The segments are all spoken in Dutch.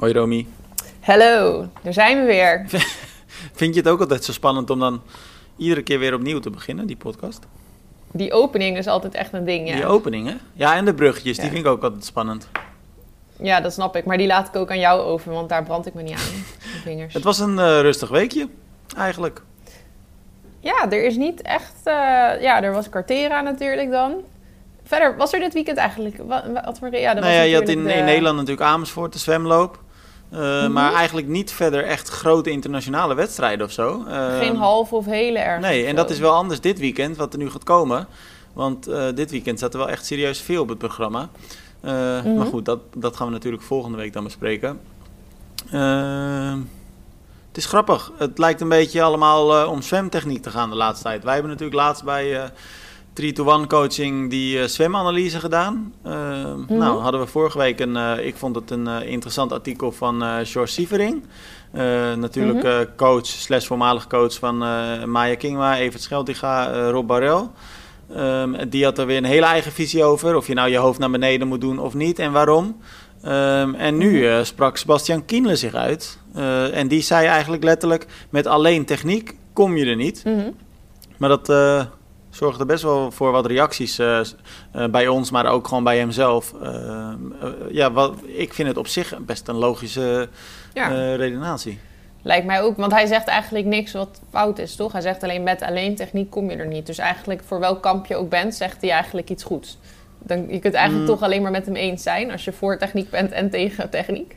Hoi Romy. Hallo, daar zijn we weer. Vind je het ook altijd zo spannend om dan iedere keer weer opnieuw te beginnen, die podcast? Die opening is altijd echt een ding, ja. Die openingen? Ja, en de bruggetjes, Ja. die vind ik ook altijd spannend. Ja, dat snap ik. Maar die laat ik ook aan jou over, want daar brand ik me niet aan. Vingers. Het was een eh, rustig weekje, eigenlijk. Ja, er is niet echt... eh, ja, er was Cartera natuurlijk dan. Verder, was er dit weekend eigenlijk... Wat, wat. Ja, dat nou ja, was je had in, in de- Nederland natuurlijk Amersfoort, de zwemloop. Eh, Mhm. Maar eigenlijk niet verder echt grote internationale wedstrijden of zo. Eh, Geen halve of hele erg. Nee, en dat is wel anders dit weekend, wat er nu gaat komen. Want eh, dit weekend staat er wel echt serieus veel op het programma. Mhm. Maar goed, dat, dat gaan we natuurlijk volgende week dan bespreken. Het is grappig. Het lijkt een beetje allemaal om zwemtechniek te gaan de laatste tijd. Wij hebben natuurlijk laatst bij 3-to-1 coaching die eh, zwemanalyse gedaan. Eh, Nou, hadden we vorige week een, eh, ik vond het een interessant artikel van George Sievering. Natuurlijk Mhm. coach slash voormalig coach van Maya Kingma, Evert Scheltinga, eh, Rob Barrel. Ehm, die had er weer een hele eigen visie over. Of je nou je hoofd naar beneden moet doen of niet en waarom. Ehm, en nu eh, sprak Sebastian Kienle zich uit. En die zei eigenlijk letterlijk: met alleen techniek kom je er niet. Mhm. Maar dat eh, zorgde best wel voor wat reacties eh, eh, bij ons, maar ook gewoon bij hemzelf. Eh, ja, wat, ik vind het op zich best een logische Ja, redenatie. lijkt mij ook. Want hij zegt eigenlijk niks wat fout is, toch? Hij zegt alleen met alleen techniek kom je er niet. Dus eigenlijk voor welk kamp je ook bent, zegt hij eigenlijk iets goeds. Dan, je kunt eigenlijk Mm. toch alleen maar met hem eens zijn als je voor techniek bent en tegen techniek.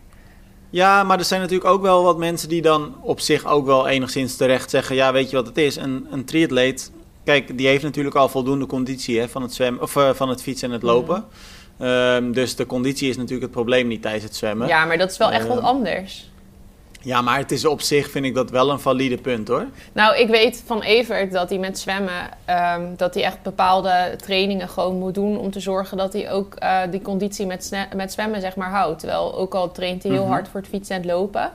Ja, maar er zijn natuurlijk ook wel wat mensen die dan op zich ook wel enigszins terecht zeggen: ja, weet je wat het is? Een, een triatleet, kijk, die heeft natuurlijk al voldoende conditie hè, van, het zwemmen, of, eh, van het fietsen en het lopen. Ehm, dus de conditie is natuurlijk het probleem niet tijdens het zwemmen. Ja, maar dat is wel echt wat Eh, anders. Ja, maar het is op zich, vind ik dat wel een valide punt hoor. Nou, ik weet van Evert dat hij met zwemmen, ehm, dat hij echt bepaalde trainingen gewoon moet doen om te zorgen dat hij ook eh, die conditie met, met zwemmen zeg maar houdt. Terwijl ook al traint hij heel Mhm. hard voor het fietsen en het lopen,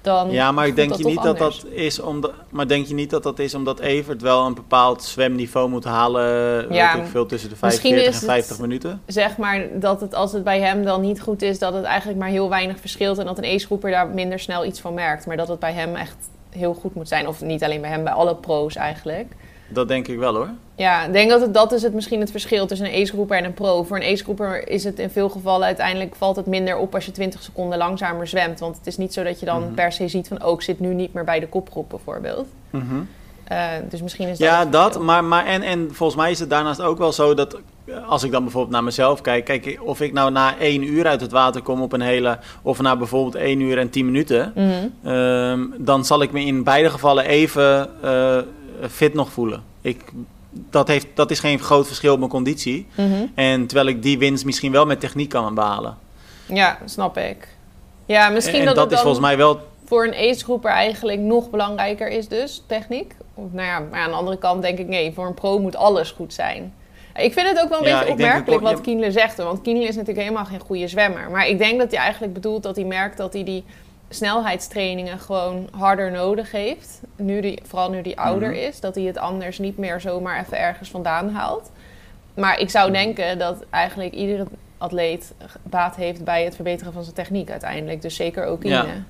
dan Ja, maar ik denk je niet dat dat is omdat, maar denk je niet dat dat is omdat Evert wel een bepaald zwemniveau moet halen, Ja, weet ik veel, tussen de misschien 45 is en het- 50 minuten? Zeg maar dat het als het bij hem dan niet goed is, dat het eigenlijk maar heel weinig verschilt en dat een ace-groeper daar minder snel iets van merkt. Maar dat het bij hem echt heel goed moet zijn. Of niet alleen bij hem, bij alle pro's eigenlijk. Dat denk ik wel hoor. Ja, ik denk dat het, dat is het misschien het verschil tussen een ace-groeper en een pro. Voor een ace-groeper is het in veel gevallen uiteindelijk valt het minder op als je 20 seconden langzamer zwemt. Want het is niet zo dat je dan Mhm. per se ziet van, oh, ik zit nu niet meer bij de kopgroep bijvoorbeeld. Mhm. Eh, dus misschien is dat Ja, dat. Maar, maar en, en volgens mij is het daarnaast ook wel zo dat eh, als ik dan bijvoorbeeld naar mezelf kijk, kijk of ik nou na één uur uit het water kom op een hele, of na bijvoorbeeld één uur en tien minuten, Mhm. ehm, dan zal ik me in beide gevallen even eh, fit nog voelen. Ik, dat, heeft, dat is geen groot verschil op mijn conditie. Mhm. En terwijl ik die winst misschien wel met techniek kan behalen. Ja, snap ik. Ja, misschien en dat, dat het is dan volgens mij wel voor een ace-groeper eigenlijk nog belangrijker is dus, techniek. Nou ja, maar aan de andere kant denk ik, nee, voor een pro moet alles goed zijn. Ik vind het ook wel een Ja, beetje opmerkelijk wat. Kienle zegt. Want Kienle is natuurlijk helemaal geen goede zwemmer. Maar ik denk dat hij eigenlijk bedoelt dat hij merkt dat hij die snelheidstrainingen gewoon harder nodig heeft. Nu die, vooral nu hij ouder Mhm. is. Dat hij het anders niet meer zomaar even ergens vandaan haalt. Maar ik zou denken dat eigenlijk iedere atleet baat heeft bij het verbeteren van zijn techniek uiteindelijk. Dus zeker ook Kienle. Ja.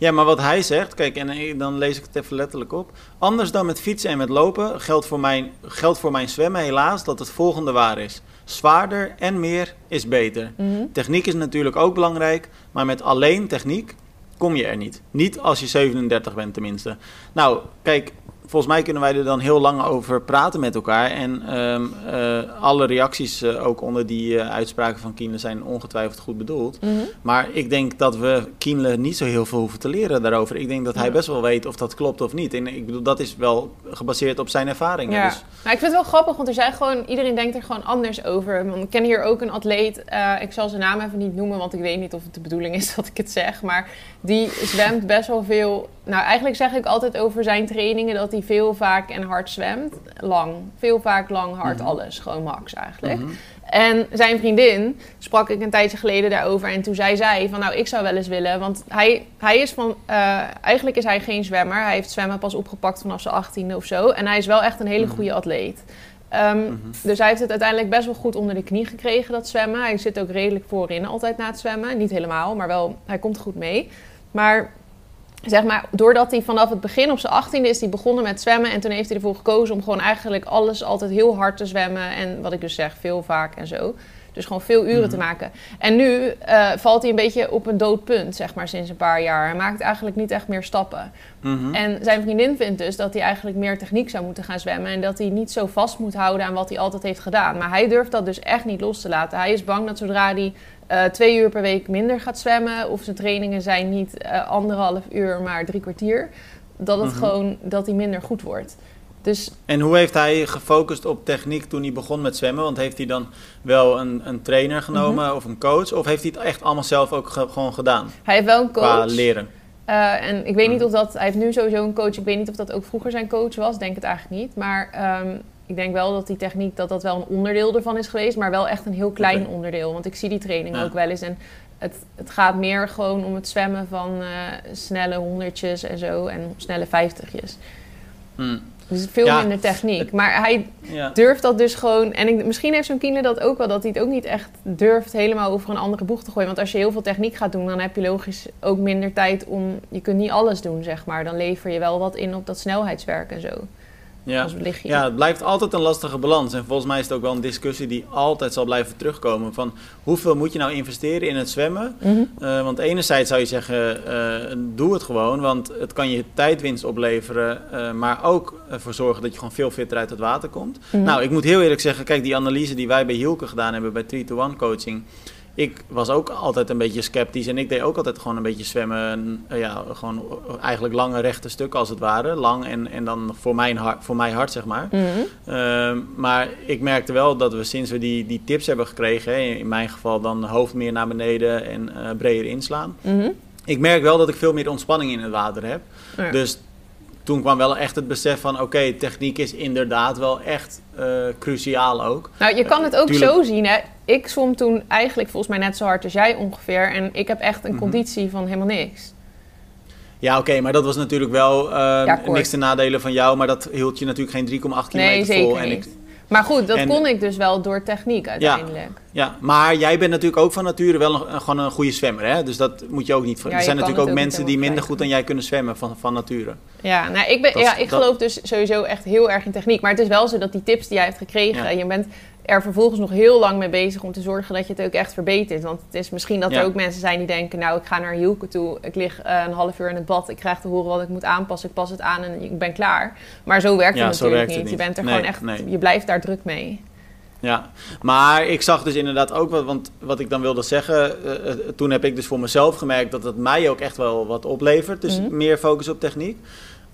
Ja, maar wat hij zegt, kijk, en ik- dan lees ik het even letterlijk op. Anders dan met fietsen en met lopen geldt voor mijn, geldt voor mijn zwemmen helaas dat het volgende waar is. Zwaarder en meer is beter. Mhm. Techniek is natuurlijk ook belangrijk, maar met alleen techniek kom je er niet. Niet als je 37 bent tenminste. Nou, kijk, volgens mij kunnen wij er dan heel lang over praten met elkaar. En ehm, eh, alle reacties eh, ook onder die eh, uitspraken van Kienle zijn ongetwijfeld goed bedoeld. Mhm. Maar ik denk dat we Kienle niet zo heel veel hoeven te leren daarover. Ik denk dat hij best wel weet of dat klopt of niet. En ik bedoel, dat is wel gebaseerd op zijn ervaringen. Ja, Dus, nou, ik vind het wel grappig, want er zijn gewoon, iedereen denkt er gewoon anders over. Want ik ken hier ook een atleet, ik zal zijn naam even niet noemen, want ik weet niet of het de bedoeling is dat ik het zeg. Maar die zwemt best wel veel. Nou, eigenlijk zeg ik altijd over zijn trainingen dat hij veel vaak en hard zwemt. Lang. Veel vaak lang, hard, Mhm. alles. Gewoon max eigenlijk. mhm. En zijn vriendin sprak ik een tijdje geleden daarover. En toen zij zei van nou, ik zou wel eens willen. Want hij, hij is van, eh, eigenlijk is hij geen zwemmer. Hij heeft zwemmen pas opgepakt vanaf zijn achttiende of zo. En hij is wel echt een hele Mhm. goede atleet. Ehm, dus hij heeft het uiteindelijk best wel goed onder de knie gekregen, dat zwemmen. Hij zit ook redelijk voorin altijd na het zwemmen. Niet helemaal, maar wel, hij komt goed mee. Maar zeg maar, doordat hij vanaf het begin op zijn achttiende is hij begonnen met zwemmen. En toen heeft hij ervoor gekozen om gewoon eigenlijk alles altijd heel hard te zwemmen. En wat ik dus zeg, veel vaak en zo. Dus gewoon veel uren te Mhm. maken. En nu eh, valt hij een beetje op een dood punt, zeg maar, sinds een paar jaar. Hij maakt eigenlijk niet echt meer stappen. Mhm. En zijn vriendin vindt dus dat hij eigenlijk meer techniek zou moeten gaan zwemmen. En dat hij niet zo vast moet houden aan wat hij altijd heeft gedaan. Maar hij durft dat dus echt niet los te laten. Hij is bang dat zodra hij eh, twee uur per week minder gaat zwemmen... of zijn trainingen zijn niet eh, anderhalf uur, maar drie kwartier... dat het Mhm. gewoon dat hij minder goed wordt. Dus En hoe heeft hij gefocust op techniek toen hij begon met zwemmen? Want heeft hij dan wel een, een trainer genomen Mhm. of een coach? Of heeft hij het echt allemaal zelf ook ge- gewoon gedaan? hij heeft wel een Qua coach. leren. Eh, en ik weet niet Mhm. of dat... Hij heeft nu sowieso een coach. Ik weet niet of dat ook vroeger zijn coach was. Denk het eigenlijk niet. Maar ehm, ik denk wel dat die techniek... dat dat wel een onderdeel ervan is geweest. Maar wel echt een heel klein onderdeel. Want ik zie die training Ja. ook wel eens. En het, het gaat meer gewoon om het zwemmen van eh, snelle honderdjes en zo. En snelle vijftigjes. Hm. Dus veel Ja, minder techniek. Maar hij Ja. durft dat dus gewoon... En ik, misschien heeft zo'n Kiele dat ook wel... dat hij het ook niet echt durft helemaal over een andere boeg te gooien. Want als je heel veel techniek gaat doen... dan heb je logisch ook minder tijd om... Je kunt niet alles doen, zeg maar. Dan lever je wel wat in op dat snelheidswerk en zo. Ja. Als ja, het blijft altijd een lastige balans. En volgens mij is het ook wel een discussie die altijd zal blijven terugkomen. Van hoeveel moet je nou investeren in het zwemmen? Mhm. Eh, want enerzijds zou je zeggen, eh, doe het gewoon, want het kan je tijdwinst opleveren, eh, maar ook ervoor zorgen dat je gewoon veel fitter uit het water komt. Mhm. Nou, ik moet heel eerlijk zeggen, kijk, die analyse die wij bij Hielke gedaan hebben bij 3-to-1 coaching, ik was ook altijd een beetje sceptisch en ik deed ook altijd gewoon een beetje zwemmen, eh, ja, gewoon eigenlijk lange rechte stukken als het ware, lang en, en dan voor, mijn hart, voor mij hard, zeg maar. Mhm. Ehm, maar ik merkte wel dat we sinds we die, die tips hebben gekregen, hè, in mijn geval dan hoofd meer naar beneden en eh, breder inslaan. Mhm. Ik merk wel dat ik veel meer ontspanning in het water heb. Ja. Dus toen kwam wel echt het besef van oké, techniek is inderdaad wel echt eh, cruciaal ook. Nou, je kan het ook Tuurlijk. zo zien, hè. Ik zwom toen eigenlijk volgens mij net zo hard als jij ongeveer. En ik heb echt een Mhm. conditie van helemaal niks. Ja, oké, maar dat was natuurlijk wel eh, kort. niks te nadelen van jou, maar dat hield je natuurlijk geen 3,8 kilometer Nee, zeker vol. En niet. ik, Maar goed, dat En- kon ik dus wel door techniek uiteindelijk. ja, maar jij bent natuurlijk ook van nature wel een, gewoon een goede zwemmer, hè? Dus dat moet je ook niet. Ja, er zijn natuurlijk ook mensen die minder goed dan jij kunnen zwemmen van, van nature. Ja, nou, ik, ben, Dat ja, ik dat- geloof dus sowieso echt heel erg in techniek. Maar het is wel zo dat die tips die jij hebt gekregen, Ja. je bent er vervolgens nog heel lang mee bezig om te zorgen dat je het ook echt verbetert. Want het is misschien dat Ja. er ook mensen zijn die denken, nou, ik ga naar Hielke toe, ik lig eh, een half uur in het bad, ik krijg te horen wat ik moet aanpassen, ik pas het aan en ik ben klaar. Maar zo werkt Ja, het natuurlijk werkt het niet. Je bent er Nee, gewoon echt, nee. je blijft daar druk mee. Ja, maar ik zag dus inderdaad ook wat, want wat ik dan wilde zeggen, eh, eh, toen heb ik dus voor mezelf gemerkt dat het mij ook echt wel wat oplevert. Dus Mhm. meer focus op techniek.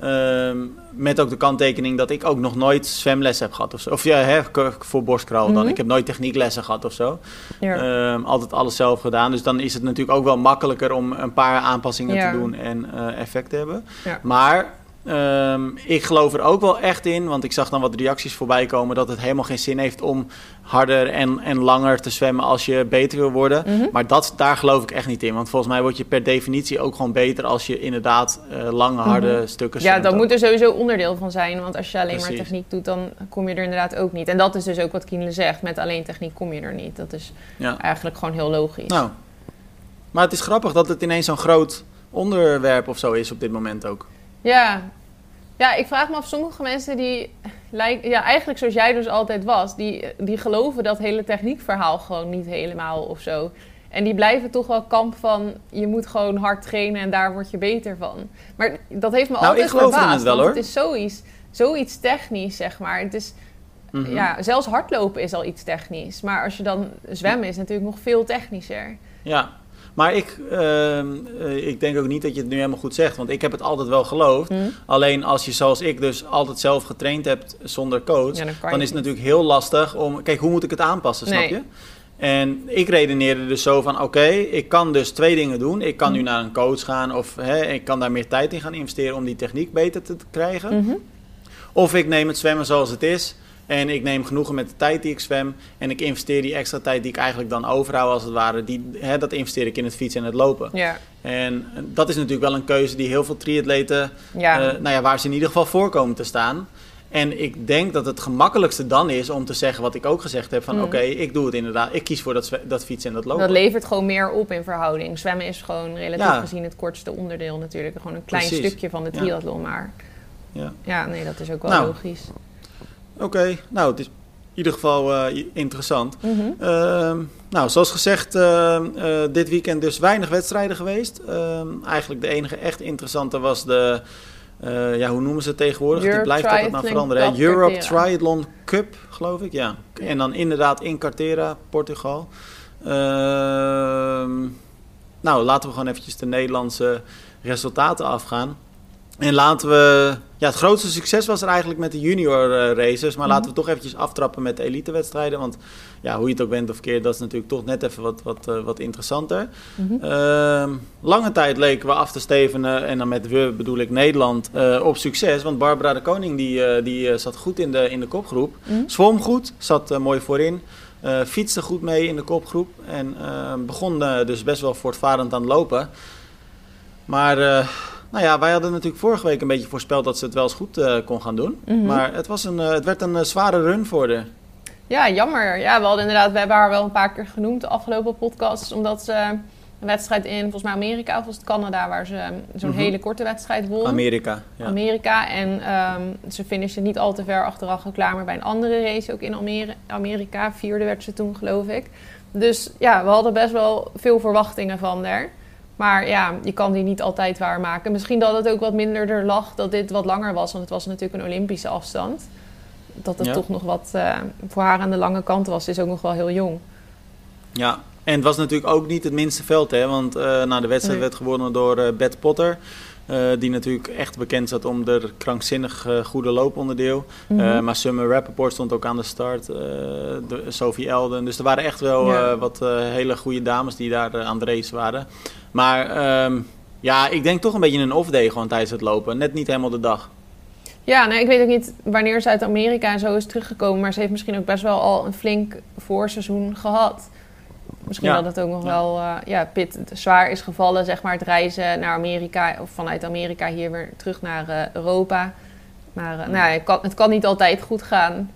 Ehm, met ook de kanttekening dat ik ook nog nooit zwemles heb gehad of zo. Of ja, hè, voor borstkraal dan. Mhm. Ik heb nooit technieklessen gehad of zo. Ja. Ehm, altijd alles zelf gedaan. Dus dan is het natuurlijk ook wel makkelijker om een paar aanpassingen Ja. te doen en eh, effect te hebben. Ja. Maar ehm, ik geloof er ook wel echt in, want ik zag dan wat reacties voorbij komen dat het helemaal geen zin heeft om harder en, en langer te zwemmen als je beter wil worden. Mhm. Maar dat, daar geloof ik echt niet in. Want volgens mij word je per definitie ook gewoon beter als je inderdaad eh, lange, harde stukken Mhm. Ja, zwemt dat ook. moet er sowieso onderdeel van zijn. Want als je alleen maar techniek doet, dan kom je er inderdaad ook niet. En dat is dus ook wat Kienle zegt. Met alleen techniek kom je er niet. Dat is Ja. eigenlijk gewoon heel logisch. Nou, maar het is grappig dat het ineens zo'n groot onderwerp of zo is op dit moment ook. Ja. Ja, ik vraag me af, sommige mensen die lijken, ja, eigenlijk zoals jij dus altijd was, die, die geloven dat hele techniekverhaal gewoon niet helemaal of zo. En die blijven toch wel kamp van, je moet gewoon hard trainen en daar word je beter van. Maar dat heeft me Nou, altijd ik geloof in verbaasd, het wel, hoor. het is zoiets, zoiets technisch, zeg maar. Het is, Mhm. ja, zelfs hardlopen is al iets technisch. Maar als je dan zwemmen is natuurlijk nog veel technischer. Ja, maar ik, ehm, eh, ik denk ook niet dat je het nu helemaal goed zegt. Want ik heb het altijd wel geloofd. Hm? Alleen als je zoals ik dus altijd zelf getraind hebt zonder coach... Ja, dan is het niet. natuurlijk heel lastig om... Kijk, hoe moet ik het aanpassen, snap Nee. je? En ik redeneerde dus zo van... Oké, ik kan dus twee dingen doen. Ik kan nu Hm. naar een coach gaan... of hè, ik kan daar meer tijd in gaan investeren... om die techniek beter te krijgen. Mhm. Of ik neem het zwemmen zoals het is... En ik neem genoegen met de tijd die ik zwem. En ik investeer die extra tijd die ik eigenlijk dan overhoud als het ware. Die, hè, dat investeer ik in het fietsen en het lopen. Ja, En dat is natuurlijk wel een keuze die heel veel triatleten, ja. eh, nou ja, waar ze in ieder geval voor komen te staan. En ik denk dat het gemakkelijkste dan is om te zeggen wat ik ook gezegd heb: van Mm. oké, ik doe het inderdaad. Ik kies voor dat, fietsen en dat lopen. Dat levert gewoon meer op in verhouding. Zwemmen is gewoon relatief Ja. gezien het kortste onderdeel natuurlijk. Gewoon een klein Precies. stukje van de Ja. triathlon, maar Ja. ja, nee, dat is ook wel Nou. logisch. Oké, nou, het is in ieder geval eh, interessant. Mhm. Ehm, nou, zoals gezegd, ehm, eh, dit weekend dus weinig wedstrijden geweest. Ehm, eigenlijk de enige echt interessante was de, eh, ja, hoe noemen ze het tegenwoordig? Europe blijft altijd maar veranderen. Cup Europe Cartera. Triathlon Cup, geloof ik, ja. En dan inderdaad in Cartera, Portugal. Ehm, nou, laten we gewoon eventjes de Nederlandse resultaten afgaan. En laten we... Ja, het grootste succes was er eigenlijk met de junior eh, races. Maar Mhm. laten we toch eventjes aftrappen met de elitewedstrijden. Want ja, hoe je het ook bent of keert, dat is natuurlijk toch net even wat, wat, eh, wat interessanter. Mhm. Ehm, lange tijd leken we af te stevenen, en dan met we bedoel ik Nederland, eh, op succes. Want Barbara de Koning die, die zat goed in de, in de kopgroep. Mhm. Zwom goed, zat mooi voorin. fietste goed mee in de kopgroep. En begon dus best wel voortvarend aan het lopen. Maar nou ja, wij hadden natuurlijk vorige week een beetje voorspeld dat ze het wel eens goed eh, kon gaan doen. Mhm. Maar het, was een, eh, het werd een eh, zware run voor de. Ja, jammer. Ja, we hadden inderdaad, we hebben haar wel een paar keer genoemd de afgelopen podcasts, omdat ze een wedstrijd in, volgens mij Amerika of was het Canada, waar ze zo'n Mhm. hele korte wedstrijd won. Amerika. Ja. Amerika. En ehm, ze finishte niet al te ver achteraf klaar, maar bij een andere race ook in Ameri- Amerika. Vierde werd ze toen, geloof ik. Dus ja, we hadden best wel veel verwachtingen van haar. Maar ja, je kan die niet altijd waarmaken. Misschien dat het ook wat minder er lag dat dit wat langer was. Want het was natuurlijk een Olympische afstand. Dat het Ja. toch nog wat eh, voor haar aan de lange kant was. Ze is ook nog wel heel jong. Ja, en het was natuurlijk ook niet het minste veld, hè? Want nou, de wedstrijd Nee. werd gewonnen door eh Beth Potter. Eh, die natuurlijk echt bekend zat om de krankzinnig eh, goede looponderdeel. Mhm. Eh, maar Summer Rappaport stond ook aan de start. de, Sophie Elden. Dus er waren echt wel Ja. wat hele goede dames die daar aan de race waren. Maar ehm, ja, ik denk toch een beetje een off-day gewoon tijdens het lopen. Net niet helemaal de dag. Ja, nou, ik weet ook niet wanneer ze uit Amerika en zo is teruggekomen. Maar ze heeft misschien ook best wel al een flink voorseizoen gehad. Misschien Ja. dat het ook nog Ja. wel eh, ja, pit zwaar is gevallen, zeg maar, het reizen naar Amerika. Of vanuit Amerika hier weer terug naar eh, Europa. Maar eh, nou, het, kan, het kan niet altijd goed gaan.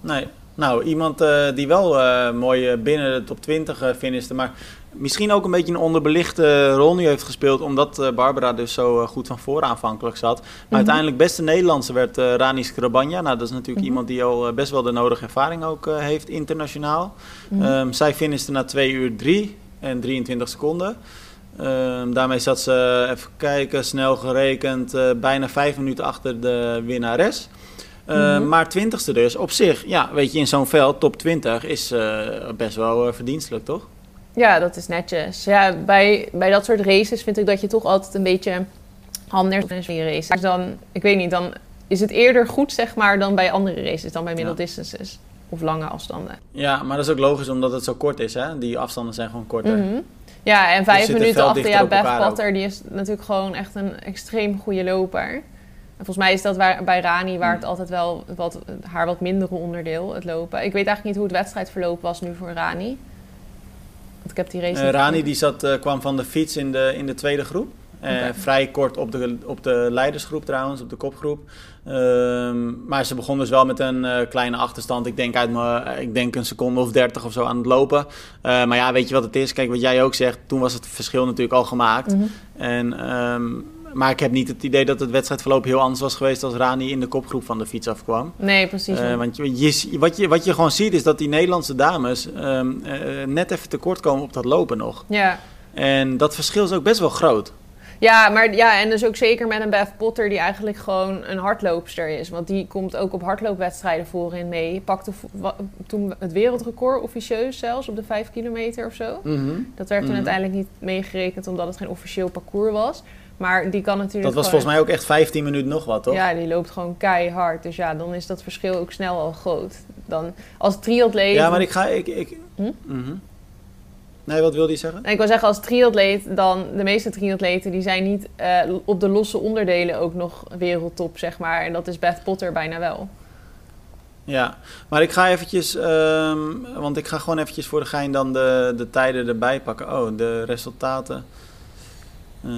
Nee. Nou, iemand die wel mooi binnen de top 20 eh finishte, maar misschien ook een beetje een onderbelichte rol nu heeft gespeeld, omdat eh, Barbara dus zo eh, goed van voren aanvankelijk zat. Maar Mhm. uiteindelijk beste Nederlandse werd eh Rani Skrabanja. Nou, dat is natuurlijk Mhm. iemand die al best wel de nodige ervaring ook heeft internationaal. Ehm, zij finishte na 2 uur 3 en 23 seconden. Ehm, daarmee zat ze, even kijken, snel gerekend, bijna 5 minuten achter de winnares. Ehm, Mhm. Maar 20ste dus, op zich, ja, weet je, in zo'n veld, top 20, is best wel verdienstelijk, toch? Ja, dat is netjes. Ja, bij, bij dat soort races vind ik dat je toch altijd een beetje anders bent in je race. Dus dan, ik weet niet, dan is het eerder goed, zeg maar, dan bij andere races, dan bij middle distances of lange afstanden. Ja, maar dat is ook logisch omdat het zo kort is, hè? Die afstanden zijn gewoon korter. Mhm. Ja, en vijf zit het minuten achter, ja, Beth. Potter, die is natuurlijk gewoon echt een extreem goede loper. En volgens mij is dat waar, bij Rani, waar Mm. het altijd wel wat, haar wat mindere onderdeel, het lopen. Ik weet eigenlijk niet hoe het wedstrijdverloop was nu voor Rani. Want ik heb die race Eh, Rani die zat, eh, kwam van de fiets in de, in de tweede groep. Eh. Vrij kort op de, op de leidersgroep trouwens, op de kopgroep. Ehm, maar ze begon dus wel met een kleine achterstand. Ik denk, uit mijn, ik denk een seconde of dertig of zo aan het lopen. Maar ja, weet je wat het is? Kijk, wat jij ook zegt, toen was het verschil natuurlijk al gemaakt. Mhm. En, ehm, maar ik heb niet het idee dat het wedstrijdverloop heel anders was geweest als Rani in de kopgroep van de fiets afkwam. Nee, precies. Eh, want je, je- wat, je, wat je gewoon ziet is dat die Nederlandse dames ehm, eh, net even tekort komen op dat lopen nog. ja. En dat verschil is ook best wel groot. Ja, maar ja, en dus ook zeker met een Beth Potter die eigenlijk gewoon een hardloopster is. Want die komt ook op hardloopwedstrijden voorin mee. Pakte toen het wereldrecord officieus zelfs op de 5 kilometer of zo. Dat werd toen Mhm. uiteindelijk niet meegerekend omdat het geen officieel parcours was. Maar die kan natuurlijk Dat was volgens mij ook echt 15 minuten nog wat, toch? Ja, die loopt gewoon keihard. Dus ja, dan is dat verschil ook snel al groot. Dan als triatleet... Ja, maar ik ga... Ik, ik, Hm? Mhm. Nee, wat wilde je zeggen? En ik wil zeggen, als triatleet, dan de meeste triatleten die zijn niet eh, op de losse onderdelen ook nog wereldtop, zeg maar. En dat is Beth Potter bijna wel. Ja, maar ik ga eventjes... ehm, want ik ga gewoon eventjes voor de gein dan de, de tijden erbij pakken. Oh, de resultaten. Eh,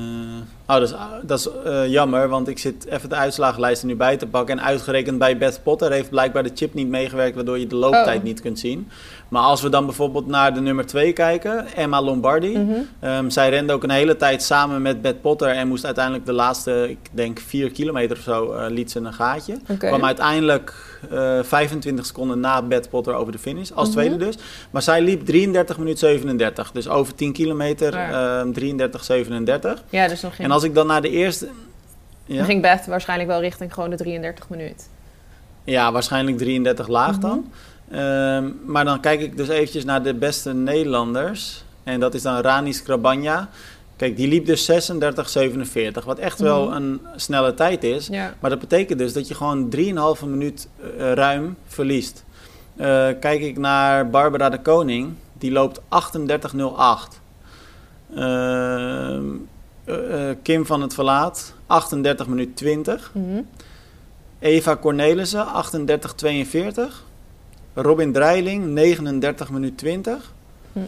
Oh, dat is, dat is uh, jammer, want ik zit even de uitslagenlijst er nu bij te pakken. En uitgerekend bij Beth Potter heeft blijkbaar de chip niet meegewerkt, waardoor je de looptijd Oh. niet kunt zien. Maar als we dan bijvoorbeeld naar de nummer 2 kijken, Emma Lombardi. Mhm. Ehm, zij rende ook een hele tijd samen met Beth Potter en moest uiteindelijk de laatste, ik denk 4 kilometer of zo, eh, liet ze een gaatje. Oké. Kwam uiteindelijk eh 25 seconden na Beth Potter over de finish, als Mhm. tweede dus. Maar zij liep 33 minuten 37, dus over 10 kilometer Ja. ehm 33, 37. Ja, dus dan ging, En als ik dan naar de eerste... Ja, dan ging Beth waarschijnlijk wel richting gewoon de 33 minuut. ja waarschijnlijk 33 laag Mhm. dan. Ehm, maar dan kijk ik dus eventjes naar de beste Nederlanders. En dat is dan Rani Skrabanja. Kijk, die liep dus 36,47. Wat echt wel Mhm. een snelle tijd is. Ja. Maar dat betekent dus dat je gewoon 3,5 minuut eh, ruim verliest. Eh, kijk ik naar Barbara de Koning. Die loopt 38,08. Ehm, eh, eh, Kim van het Verlaat, 38 minuut 20. Mhm. Eva Cornelissen, 38-42. Robin Dreiling, 39 minuut 20. Hm.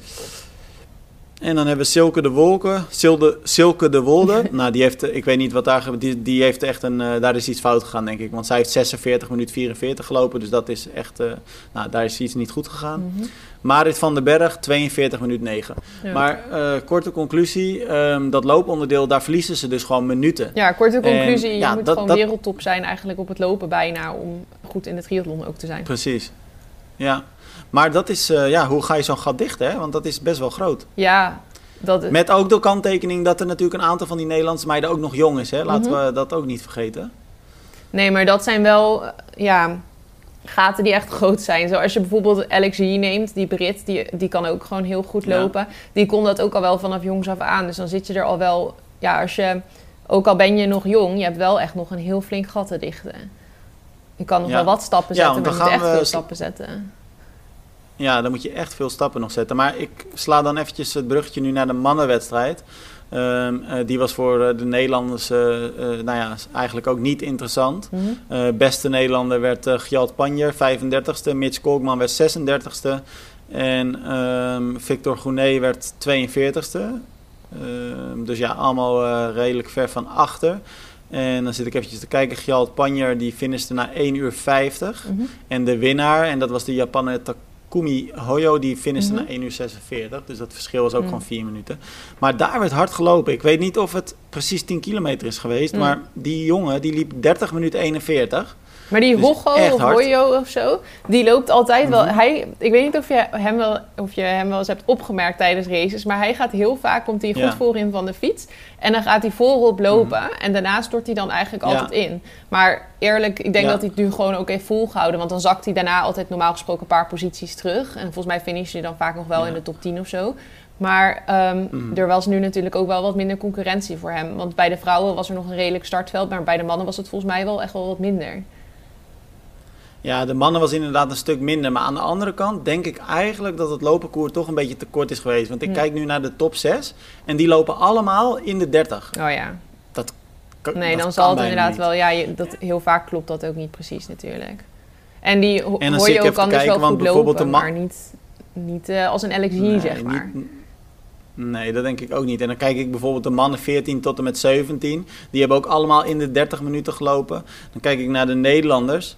En dan hebben we Silke de Wolken, Silde, Silke de Wolde. nou, die heeft, ik weet niet wat daar gebeurt. Die, die heeft echt een, eh, daar is iets fout gegaan, denk ik. Want zij heeft 46 minuut 44 gelopen. Dus dat is echt, eh, nou, daar is iets niet goed gegaan. Mhm. Marit van den Berg, 42 minuut 9. Ja. Maar eh, korte conclusie, ehm, dat looponderdeel, daar verliezen ze dus gewoon minuten. Ja, korte conclusie. En, je ja, moet dat- gewoon dat- wereldtop zijn eigenlijk op het lopen bijna om goed in de triathlon ook te zijn. Precies. Ja. Maar dat is, eh, ja, hoe ga je zo'n gat dichten, hè? Want dat is best wel groot. Ja, dat, Met ook de kanttekening dat er natuurlijk een aantal van die Nederlandse meiden ook nog jong is, hè? Laten Mhm. we dat ook niet vergeten. Nee, maar dat zijn wel ja, gaten die echt groot zijn. Zoals je bijvoorbeeld Alex G neemt, die Brit, die, die kan ook gewoon heel goed Ja. lopen. Die kon dat ook al wel vanaf jongs af aan. Dus dan zit je er al wel, ja, als je, ook al ben je nog jong, je hebt wel echt nog een heel flink gat te dichten. Je kan nog Ja. wel wat stappen zetten, maar je dan moet echt we veel stappen zetten. Ja, dan moet je echt veel stappen nog zetten. Maar ik sla dan eventjes het bruggetje nu naar de mannenwedstrijd. Ehm, eh, die was voor eh, de Nederlanders eh, nou ja, eigenlijk ook niet interessant. Mhm. Beste Nederlander werd Gjalt Panjer, 35ste. Mitch Kolkman werd 36ste. En ehm, Victor Gounet werd 42ste. Ehm, dus ja, allemaal redelijk ver van achter. En dan zit ik eventjes te kijken. Gjalt Panjer die finishte na 1 uur 50. Mhm. En de winnaar, en dat was de Japaner Takumi Hoyo, die finishte Mhm. na 1 uur 46. Dus dat verschil was ook Mm. gewoon 4 minuten. Maar daar werd hard gelopen. Ik weet niet of het precies 10 kilometer is geweest. Mm. Maar die jongen, die liep 30 minuten 41. Maar die Dus of. Hoyo of zo, die loopt altijd wel. Mhm. Hij, ik weet niet of je, hem wel, of je hem wel eens hebt opgemerkt tijdens races, maar hij gaat heel vaak, komt hij goed Ja. voorin van de fiets. En dan gaat hij voorop lopen en daarna stort hij dan eigenlijk Mhm. Ja. altijd in. Maar eerlijk, ik denk Ja. dat hij het nu gewoon ook heeft volgehouden, want dan zakt hij daarna altijd normaal gesproken een paar posities terug. En volgens mij finish je dan vaak nog wel in de top 10 of zo. Maar ehm, Mhm. er was nu natuurlijk ook wel wat minder concurrentie voor hem. Want bij de vrouwen was er nog een redelijk startveld, maar bij de mannen was het volgens mij wel echt wel wat minder. Ja, de mannen was inderdaad een stuk minder. Maar aan de andere kant denk ik eigenlijk dat het lopenkoer toch een beetje te kort is geweest. Want ik Hm. kijk nu naar de top 6 en die lopen allemaal in de 30. Oh ja. Ka- Nee, dat dan zal het inderdaad niet. wel. Ja, je, dat, heel vaak klopt dat ook niet precies natuurlijk. En die ho- En hoor je ook wel kijken, want goed bijvoorbeeld lopen, de maar niet, niet eh, als een Nee, zeg maar. niet- nee, dat denk ik ook niet. En dan kijk ik bijvoorbeeld de mannen 14 tot en met 17. Die hebben ook allemaal in de 30 minuten gelopen. Dan kijk ik naar de Nederlanders.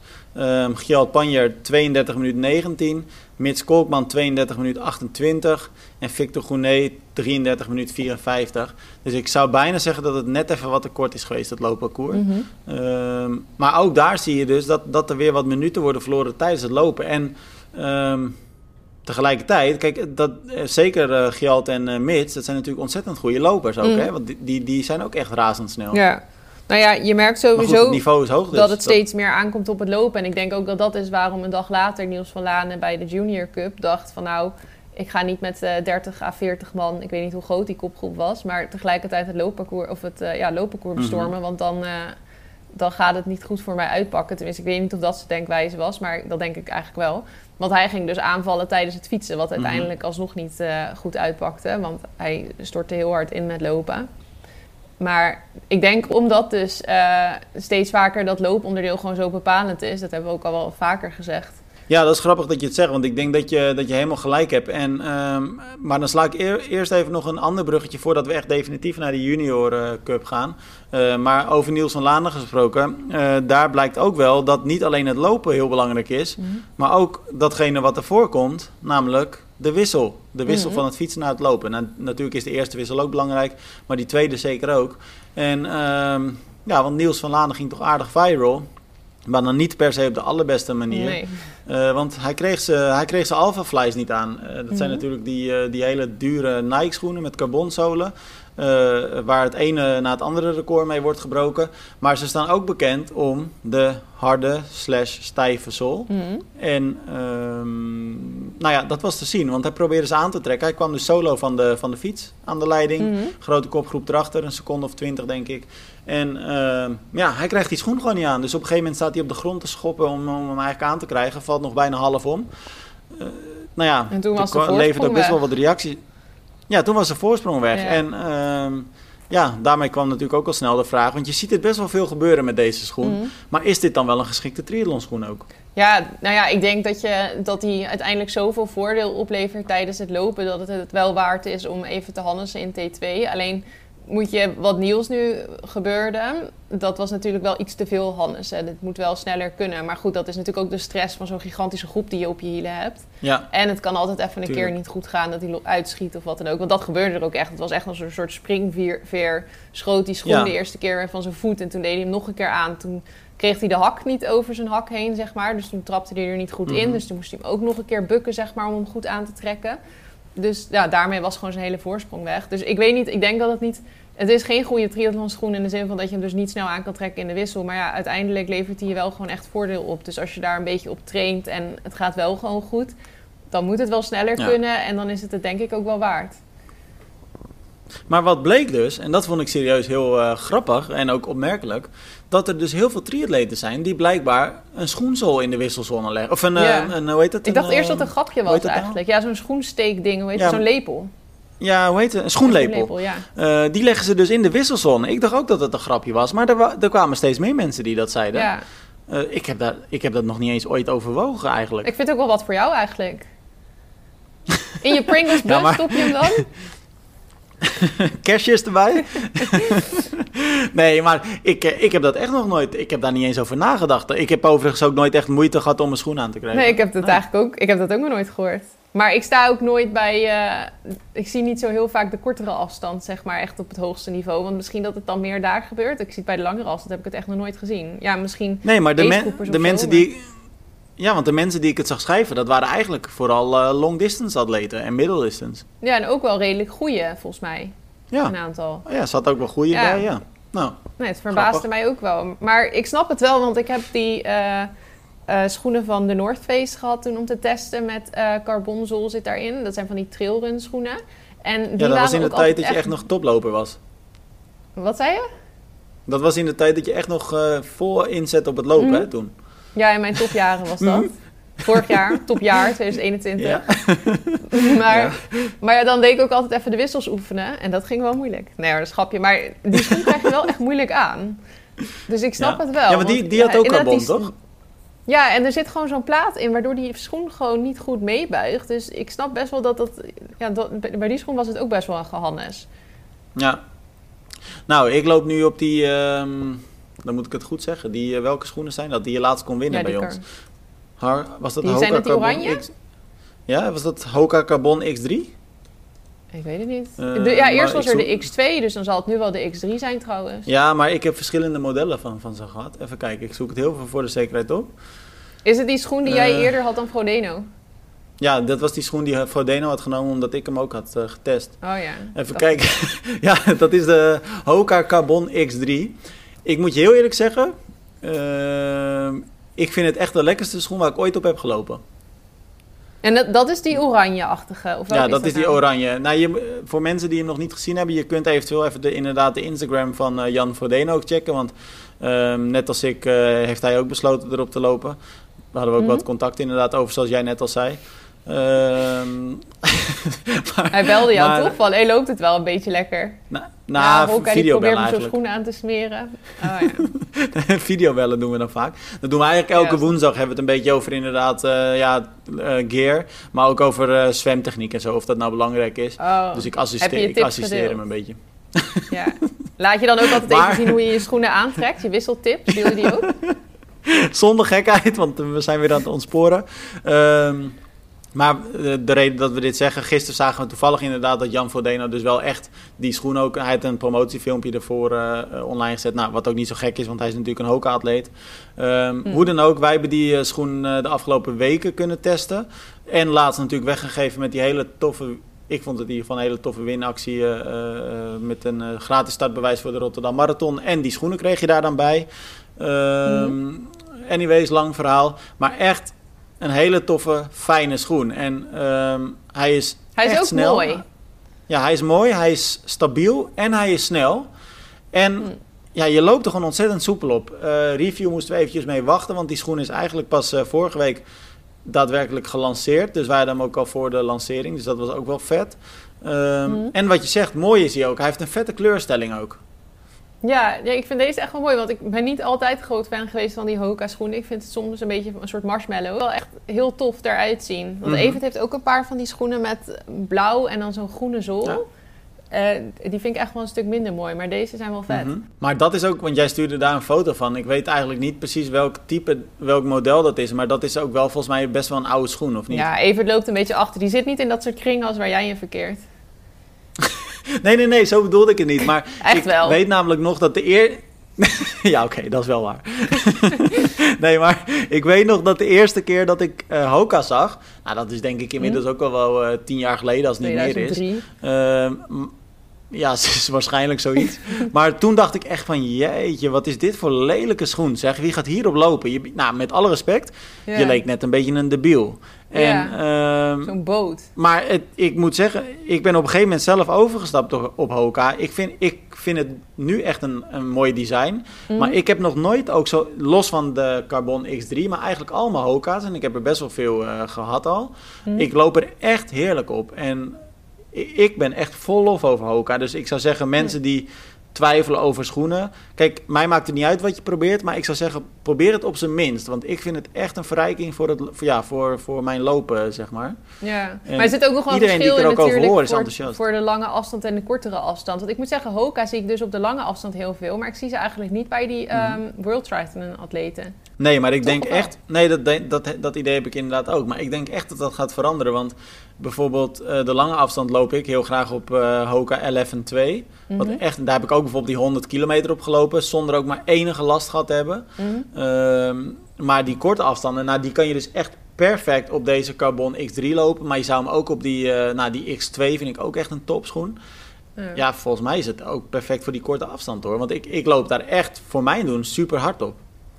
Gjalt Panjer 32 minuten 19. Mits Kolkman 32 minuten 28. En Victor Gounet 33 minuten 54. Dus ik zou bijna zeggen dat het net even wat te kort is geweest, het loopparcours. Mhm. Ehm, maar ook daar zie je dus dat, dat er weer wat minuten worden verloren tijdens het lopen. En ehm, tegelijkertijd, kijk, dat, eh, zeker eh Gjalt en eh Mits, dat zijn natuurlijk ontzettend goede lopers ook. Mm. Hè? Want die, die, die zijn ook echt razendsnel. Ja. Nou ja, je merkt goed, sowieso het niveau is hoog. Dus dat het steeds meer aankomt op het lopen. En ik denk ook dat dat is waarom een dag later Niels van Lanen bij de Junior Cup dacht van nou, ik ga niet met eh 30 à 40 man, ik weet niet hoe groot die kopgroep was, maar tegelijkertijd het loopparcours of het ja, loopparcours Mhm. bestormen, want dan, dan gaat het niet goed voor mij uitpakken. Tenminste, ik weet niet of dat zijn denkwijze was, maar dat denk ik eigenlijk wel. Want hij ging dus aanvallen tijdens het fietsen, wat Mhm. uiteindelijk alsnog niet eh, goed uitpakte, want hij stortte heel hard in met lopen. Maar ik denk omdat dus eh, steeds vaker dat looponderdeel gewoon zo bepalend is, dat hebben we ook al wel vaker gezegd, Ja, dat is grappig dat je het zegt, want ik denk dat je, dat je helemaal gelijk hebt. En, ehm, maar dan sla ik eerst even nog een ander bruggetje voordat we echt definitief naar de Junior uh, Cup gaan. Uh, maar over Niels van Laanden gesproken, uh, daar blijkt ook wel dat niet alleen het lopen heel belangrijk is, mm -hmm. maar ook datgene wat ervoor komt, namelijk de wissel. De wissel mm -hmm. van het fietsen naar het lopen. Nou, natuurlijk is de eerste wissel ook belangrijk, maar die tweede zeker ook. En um, ja, want Niels van Laanden ging toch aardig viral. Maar dan niet per se op de allerbeste manier. Nee. Uh, want hij kreeg ze, hij kreeg ze Alpha Flies niet aan. Uh, dat mm -hmm. zijn natuurlijk die, uh, die hele dure Nike schoenen met carbonzolen. waar het ene na het andere record mee wordt gebroken. Maar ze staan ook bekend om de harde slash stijve zool. Mm -hmm. En um, nou ja, dat was te zien. Want hij probeerde ze aan te trekken. Hij kwam dus solo van de, van de fiets aan de leiding. Mm -hmm. Grote kopgroep erachter, een seconde of twintig denk ik. En uh, ja, hij krijgt die schoen gewoon niet aan. Dus op een gegeven moment staat hij op de grond te schoppen om, om hem eigenlijk aan te krijgen. Valt nog bijna half om. Uh, nou ja, en toen was toen levert ook best wel wat reacties. Ja, toen was de voorsprong weg. Ja. En uh, ja, daarmee kwam natuurlijk ook al snel de vraag. Want je ziet het best wel veel gebeuren met deze schoen. Mhm. Maar is dit dan wel een geschikte triathlonschoen ook? Ja, nou ja, ik denk dat, je, dat die uiteindelijk zoveel voordeel oplevert tijdens het lopen... dat het het wel waard is om even te hannissen in T2. Alleen moet je, wat Niels nu gebeurde, dat was natuurlijk wel iets te veel Hannes. Het moet wel sneller kunnen. Maar goed, dat is natuurlijk ook de stress van zo'n gigantische groep die je op je hielen hebt. Ja. En het kan altijd even een Tuurlijk. keer niet goed gaan dat hij uitschiet of wat dan ook. Want dat gebeurde er ook echt. Het was echt als een soort springveer. Schoot die schoen Ja. de eerste keer van zijn voet en toen deed hij hem nog een keer aan. Toen kreeg hij de hak niet over zijn hak heen, zeg maar. Dus toen trapte hij er niet goed in. Mhm. Dus toen moest hij hem ook nog een keer bukken, zeg maar, om hem goed aan te trekken. Dus ja, daarmee was gewoon zijn hele voorsprong weg. Dus ik weet niet, ik denk dat het niet... Het is geen goede triathlonschoen in de zin van dat je hem dus niet snel aan kan trekken in de wissel. Maar ja, uiteindelijk levert hij je wel gewoon echt voordeel op. Dus als je daar een beetje op traint en het gaat wel gewoon goed... dan moet het wel sneller Ja. kunnen en dan is het het denk ik ook wel waard. Maar wat bleek dus, en dat vond ik serieus heel eh, grappig en ook opmerkelijk, dat er dus heel veel triatleten zijn die blijkbaar een schoenzool in de wisselzone leggen. Of een, eh, Ja. een, een- hoe heet het? Ik dacht Een, eerst eh, dat het een grapje was dat nou? eigenlijk. Ja, zo'n schoensteekding, hoe heet Ja. Zo'n lepel. Ja, hoe heet het? Een schoenlepel. Een ja. Eh, die leggen ze dus in de wisselzone. Ik dacht ook dat het een grapje was, maar er, er kwamen steeds meer mensen die dat zeiden. ja. Eh, ik, heb daar, ik heb dat nog niet eens ooit overwogen eigenlijk. Ik vind het ook wel wat voor jou eigenlijk. In je Pringles bus Ja, maar- stop je hem dan? Kerstjes erbij? nee, maar ik, eh, ik heb dat echt nog nooit. Ik heb daar niet eens over nagedacht. Ik heb overigens ook nooit echt moeite gehad om een schoen aan te krijgen. Nee, ik heb dat Nee. eigenlijk ook. Ik heb dat ook nog nooit gehoord. Maar ik sta ook nooit bij. eh, ik zie niet zo heel vaak de kortere afstand, zeg maar, echt op het hoogste niveau. Want misschien dat het dan meer daar gebeurt. Ik zie het bij de langere afstand, heb ik het echt nog nooit gezien. Ja, misschien. Nee, maar de, men- de mensen die. Ja, want de mensen die ik het zag schrijven, dat waren eigenlijk vooral eh, long distance atleten en middle distance. Ja, en ook wel redelijk goede, volgens mij. Ja, Een aantal. ja zat ook wel goede Ja. bij, ja. Nou, Nee, het verbaasde Grappig. mij ook wel. Maar ik snap het wel, want ik heb die eh, eh, schoenen van de North Face gehad toen om te testen met eh carbonzool zit daarin. Dat zijn van die trailrun schoenen. En die ja, dat waren was in de tijd dat je echt nog toploper was. Wat zei je? Dat was in de tijd dat je echt nog eh, vol inzet op het lopen, Mhm. hè, toen. Ja, in mijn topjaren was dat. Vorig jaar, topjaar 2021. Ja. Maar, Ja. maar ja, dan deed ik ook altijd even de wissels oefenen. En dat ging wel moeilijk. Nee dat is grapje. Maar die schoen krijg je wel echt moeilijk aan. Dus ik snap Ja. het wel. Ja, maar die, die had ook carbon, die- toch? Ja, en er zit gewoon zo'n plaat in waardoor die schoen gewoon niet goed meebuigt. Dus ik snap best wel dat dat... Ja, dat, bij die schoen was het ook best wel een gehannes. Ja. Nou, ik loop nu op die, ehm, dan moet ik het goed zeggen, die, eh, welke schoenen zijn dat? Die je laatst kon winnen Ja, bij ons. Har, was dat Die Hoka zijn met die Carbon oranje? X? Ja, was dat Hoka Carbon X3? Ik weet het niet. Eh, De- ja, eerst was er de X2, dus dan zal het nu wel de X3 zijn trouwens. Ja, maar ik heb verschillende modellen van, van ze gehad. Even kijken, ik zoek het heel veel voor de zekerheid op. Is het die schoen die jij Eh. eerder had dan Frodeno? Ja, dat was die schoen die Frodeno had genomen omdat ik hem ook had eh, getest. Oh ja. Even kijken. ja, dat is de Hoka Carbon X3. Ik moet je heel eerlijk zeggen, ehm, ik vind het echt de lekkerste schoen waar ik ooit op heb gelopen. En dat, dat is die oranje-achtige? Of Ja, dat is die nou? oranje. Nou, je, voor mensen die hem nog niet gezien hebben, je kunt eventueel even de, inderdaad de Instagram van eh, Jan Frodeno ook checken. Want ehm, net als ik eh, heeft hij ook besloten erop te lopen. Daar hadden we ook Mhm. wat contact inderdaad over, zoals jij net al zei. Ehm, maar, Hij belde jou maar, toch van, hé, loopt het wel een beetje lekker? Nou, nou ja, Hokka, die probeert me zo'n schoenen aan te smeren. Oh, ja. videobellen doen we dan vaak. Dat doen we eigenlijk elke woensdag. Hebben we het een beetje over inderdaad uh, ja, uh, gear. Maar ook over uh, zwemtechniek en zo. Of dat nou belangrijk is. Oh. Dus ik assisteer, ik assisteer hem een beetje. Ja. Laat je dan ook altijd even zien hoe je je schoenen aantrekt? Je wisseltips, deel je die ook? Zonder gekheid, want we zijn weer aan het ontsporen. Um, maar de reden dat we dit zeggen, gisteren zagen we toevallig inderdaad dat Jan Vodeno dus wel echt die schoen ook... Hij heeft een promotiefilmpje ervoor uh, online gezet, nou, wat ook niet zo gek is, want hij is natuurlijk een hoka-atleet. Um, Hoe dan ook, wij hebben die schoen de afgelopen weken kunnen testen. En laatst natuurlijk weggegeven met die hele toffe... Ik vond het in ieder geval een hele toffe winactie met een gratis startbewijs voor de Rotterdam Marathon. En die schoenen kreeg je daar dan bij. Um, mm. Anyways, lang verhaal. Maar echt een hele toffe, fijne schoen. En um, hij is Hij is echt ook snel. mooi. Ja, hij is mooi, hij is stabiel en hij is snel. En hm. ja, je loopt er gewoon ontzettend soepel op. Uh, review moesten we eventjes mee wachten, want die schoen is eigenlijk pas uh, vorige week daadwerkelijk gelanceerd. Dus wij hadden hem ook al voor de lancering, dus dat was ook wel vet. Um, hm. En wat je zegt, mooi is hij ook. Hij heeft een vette kleurstelling ook. Ja, ja, ik vind deze echt wel mooi. Want ik ben niet altijd groot fan geweest van die Hoka schoenen. Ik vind het soms een beetje een soort marshmallow. Wel echt heel tof eruit zien. Want mm Evert heeft ook een paar van die schoenen met blauw en dan zo'n groene zool. Ja. Uh, die vind ik echt wel een stuk minder mooi. Maar deze zijn wel vet. Mm -hmm. Maar dat is ook, want jij stuurde daar een foto van. Ik weet eigenlijk niet precies welk type, welk model dat is. Maar dat is ook wel volgens mij best wel een oude schoen, of niet? Ja, Evert loopt een beetje achter. Die zit niet in dat soort kringen als waar jij in verkeert. Nee, nee, nee, zo bedoelde ik het niet. Maar Echt ik wel. weet namelijk nog dat de eer... ja, oké, okay, dat is wel waar. nee, maar ik weet nog dat de eerste keer dat ik uh, Hoka zag... Nou, dat is denk ik inmiddels hm? ook al wel uh, tien jaar geleden, als het niet 2003. meer is. Ja, is waarschijnlijk zoiets. maar toen dacht ik echt van, jeetje, wat is dit voor lelijke schoen? Zeg, wie gaat hierop lopen? Je, nou, met alle respect, ja. je leek net een beetje een debiel. En, ja, um, zo'n boot. Maar het, ik moet zeggen, ik ben op een gegeven moment zelf overgestapt op, op Hoka. Ik vind, ik vind het nu echt een, een mooi design. Mm. Maar ik heb nog nooit ook zo, los van de Carbon X3, maar eigenlijk allemaal Hoka's. En ik heb er best wel veel uh, gehad al. Mm. Ik loop er echt heerlijk op. En ik ben echt vol lof over Hoka. Dus ik zou zeggen, mensen die twijfelen over schoenen. Kijk, mij maakt het niet uit wat je probeert, maar ik zou zeggen, probeer het op zijn minst. Want ik vind het echt een verrijking voor, het, voor, ja, voor, voor mijn lopen, zeg maar. Ja, en maar er zit ook nog wel een verschil in natuurlijk voor, voor, de lange afstand en de kortere afstand. Want ik moet zeggen, Hoka zie ik dus op de lange afstand heel veel, maar ik zie ze eigenlijk niet bij die um, World Triathlon atleten. Nee, maar ik denk echt... Nee, dat, dat, dat idee heb ik inderdaad ook. Maar ik denk echt dat dat gaat veranderen. Want bijvoorbeeld uh, de lange afstand loop ik heel graag op uh, Hoka 11 en 2. Mm -hmm. echt, daar heb ik ook bijvoorbeeld die 100 kilometer op gelopen... zonder ook maar enige last gehad te hebben. Mm -hmm. uh, maar die korte afstanden, nou, die kan je dus echt perfect op deze Carbon X3 lopen. Maar je zou hem ook op die, uh, nou, die X2 vind ik ook echt een topschoen. Ja. ja, volgens mij is het ook perfect voor die korte afstand hoor. Want ik, ik loop daar echt voor mijn doen super hard op.